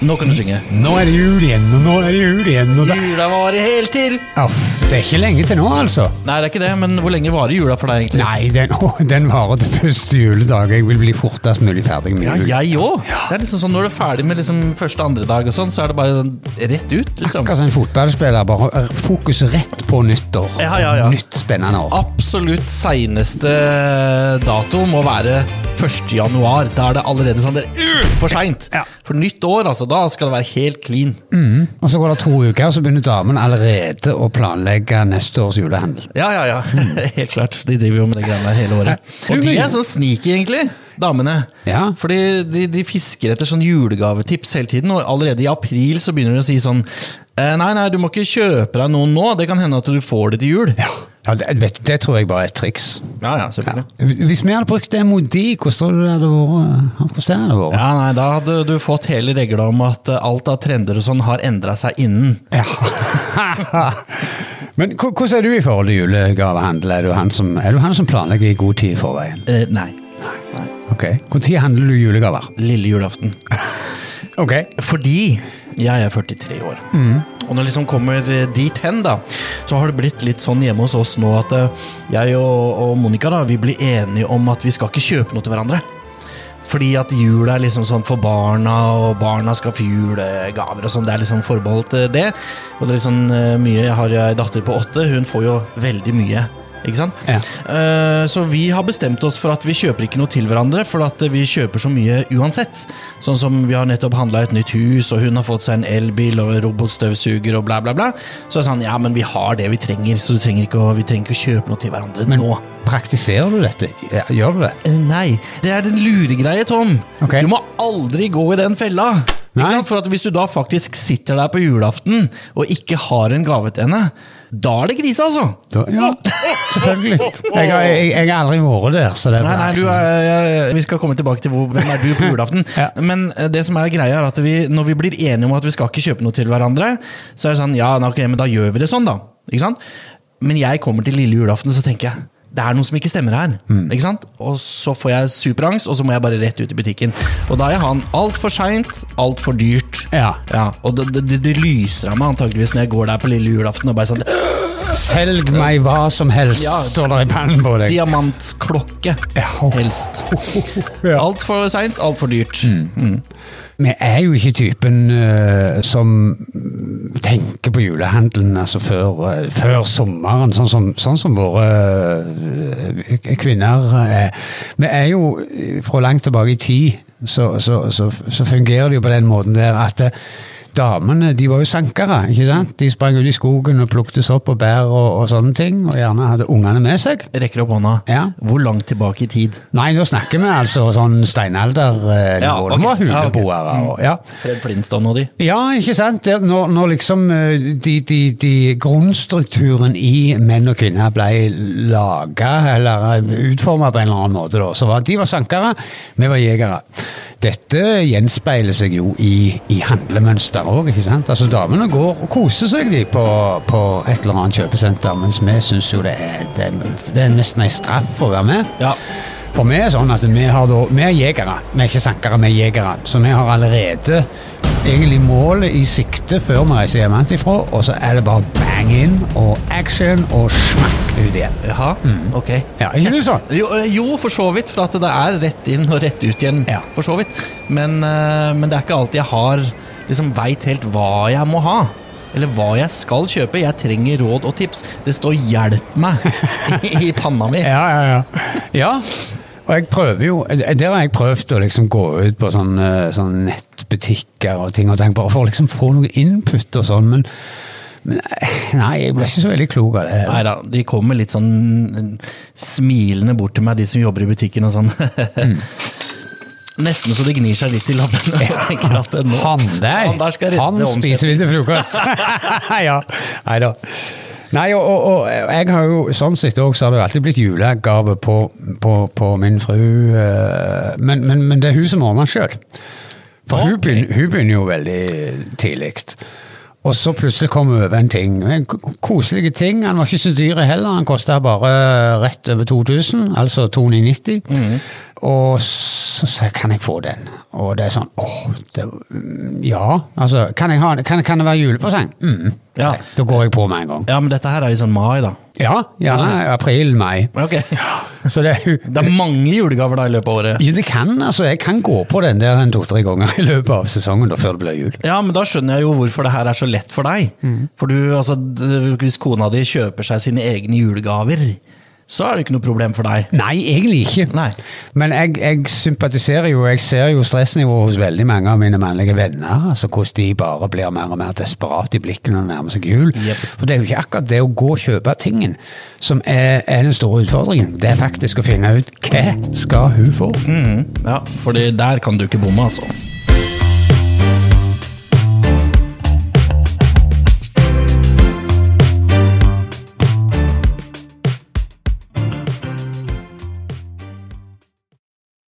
Nå kan du synge. Nå er det jul igjen, og nå er det jul igjen. Og da... Jula varer helt til. Uff, det er ikke lenge til nå, altså. Nei, det er ikke det, men hvor lenge varer jula for deg, egentlig? Nei, den, å, den varer til første juledag. Jeg vil bli fortest mulig ferdig med jul. Ja, jeg òg. Det er liksom sånn, Når du er ferdig med liksom første andre dag, og sånn, så er det bare sånn rett ut. liksom. Akkurat som en fotballspiller. Bare fokus rett på nyttår. Ja, ja, ja. Nytt spennende år. Absolutt seineste dato må være 1. januar. Da er det allerede sånn det er uh, for seint. Ja. For nytt år, altså. Da skal det være helt clean. Og så går det to uker, og så begynner damen allerede å planlegge neste års julehandel. Ja, ja, ja. Helt klart. De driver jo med det greiene hele året. Og de er sånn sneaky, egentlig. Damene. Ja. Fordi de, de fisker etter sånn julegavetips hele tiden, og allerede i april så begynner de å si sånn eh, Nei, nei, du må ikke kjøpe deg noen nå. Det kan hende at du får det til jul. Ja, ja det, vet, det tror jeg bare er et triks. Ja, ja, selvfølgelig. Hvis vi hadde brukt det mot de, hvordan hadde hadde det vært? Ja, nei, Da hadde du fått hele regla om at eh, alt av trender og sånn har endra seg innen. Ja. Men hvordan er du i forhold til julegavehandel? Er du han som, du han som planlegger i god tid i forveien? Eh, nei. nei. Ok, Når handler du julegaver? Lille julaften. Ok. Fordi jeg er 43 år. Og når det liksom kommer dit hen, da, så har det blitt litt sånn hjemme hos oss nå at eh, jeg og, og Monica da, vi blir enige om at vi skal ikke kjøpe noe til hverandre. Fordi at jul er liksom sånn for barna, og barna skal få julegaver og sånn. Det er liksom forbeholdt eh, det. Og det er liksom eh, mye Jeg har en datter på åtte, hun får jo veldig mye. Ikke sant? Ja. Uh, Så vi har bestemt oss for at vi kjøper ikke noe til hverandre, for at vi kjøper så mye uansett. Sånn som vi har nettopp handla et nytt hus, og hun har fått seg en elbil og robotstøvsuger og bla, bla, bla. Så er det sånn, ja, men vi har det vi trenger, så du trenger ikke å, vi trenger ikke å kjøpe noe til hverandre Men nå. praktiserer du dette? Gjør du det? Uh, Nei, det er den luregreie, Tom. Okay. Du må aldri gå i den fella. For at Hvis du da faktisk sitter der på julaften og ikke har en gave til henne, da er det krise, altså. Da, ja, selvfølgelig. Jeg, har- jeg, jeg har aldri vært der, så det Nei, nei, du er, jeg- vi skal komme tilbake til hvor, hvem er du på julaften. Ja. Men eh, det som er greia er at vi, når vi blir enige om at vi skal ikke kjøpe noe til hverandre, så er det sånn, ja, ok, men da gjør vi det sånn, da. Ikke sant? Men jeg kommer til lille julaften, så tenker jeg det er noe som ikke stemmer her. Ikke sant? Og så får jeg superangst, og så må jeg bare rett ut i butikken. Og da er han altfor seint, altfor dyrt. Ja. Ja, og det, det, det lyser av meg antakeligvis når jeg går der på lille julaften og bare sånn Selg meg hva som helst, Ja. står det i pannen på deg. Diamantklokke, helst. Altfor seint, altfor dyrt. Vi er jo ikke typen uh, som tenker på julehandelen altså før, uh, før sommeren, sånn som, sånn som våre uh, kvinner er. Vi er jo fra langt tilbake i tid, så, så, så, så fungerer det jo på den måten der at damene de var jo sankere. ikke sant? De sprang ut i skogen og plukket sopp og bær og, og sånne ting, og gjerne hadde ungene med seg. Rekker opp hånda. Ja. Hvor langt tilbake i tid? Nei, nå snakker vi altså sånn steinaldernivå. Ja, Ja, ok. De var Ja, ok. huleboere. og- ja. Fred Flintstone og de. Ja, ikke sant? Det, når, når liksom eh, de, de, de grunnstrukturen i menn og kvinner ble laga, eller utforma på en eller annen måte, da, så var de var sankere, vi var jegere. Dette gjenspeiler seg jo i, i handlemønster òg? Altså, damene går og koser seg de på, på et eller annet kjøpesenter, mens vi syns jo det er, det, det er nesten ei straff å være med. Ja. For vi er sånn at vi, har da, vi er jegere, vi er ikke sankere, vi er jegere. Så vi har allerede egentlig målet i sikte før vi reiser hjemmefra, og så er det bare bang in og action og smakk ut igjen. Jaha, ok. Ja, ikke det sånn? Jo, eh, jo, for så vidt, for at det er rett inn og rett ut igjen. Ja. For så vidt. Men, eh, men det er ikke alltid jeg har liksom veit helt hva jeg må ha. Eller hva jeg skal kjøpe. Jeg trenger råd og tips. Det står 'hjelp meg' i, i panna mi. Ja, ja, ja. ja. Og jeg prøver jo, Der har jeg prøvd å liksom gå ut på sånne, sånne nettbutikker og ting og tenke bare for å liksom få noe input og sånn, men, men nei, jeg ble ikke så veldig klok av det. Nei da, de kommer litt sånn smilende bort til meg, de som jobber i butikken og sånn. Nesten så det gnir seg litt i labben. nå, Han der, han der han spiser vi til frokost! ja, nei da. Nei, og, og, og jeg har jo sånn sett også, så har det alltid blitt julegave på, på, på min fru. eh, Men, men, men det er hun som ordner sjøl. For hun, begynner, hun begynner jo veldig tidlig. Og så plutselig kom vi over en ting. En koselig ting. Han var ikke så dyr heller. Han kosta bare rett over 2000, altså 290. Og så sa jeg kan jeg få den? Og det er sånn åh, det, mm, ja. Altså, kan, ha, kan, kan det være julepresang? Mm. Ja. Da går jeg på med en gang. Ja, men dette her er i sånn mai, da. Ja, gjerne april-mai. Okay. Så det Det er mange julegaver da i løpet av året. ja, det kan, altså. Jeg kan gå på den der en to-tre ganger i løpet av sesongen da, før det blir jul. Ja, men da skjønner jeg jo hvorfor det her er så lett for deg. For du, altså, hvis kona di kjøper seg sine egne julegaver, så er det ikke noe problem for deg. Nei, egentlig ikke. Nei. Men jeg, jeg sympatiserer jo, jeg ser jo stressnivået hos veldig mange av mine mannlige venner. altså Hvordan de bare blir mer og mer desperate i blikket når det nærmer seg jul. Yep. For det er jo ikke akkurat det å gå og kjøpe tingen som er, er den store utfordringen. Det er faktisk å finne ut hva skal hun få. Mm, Ja, for der kan du ikke bomme, altså.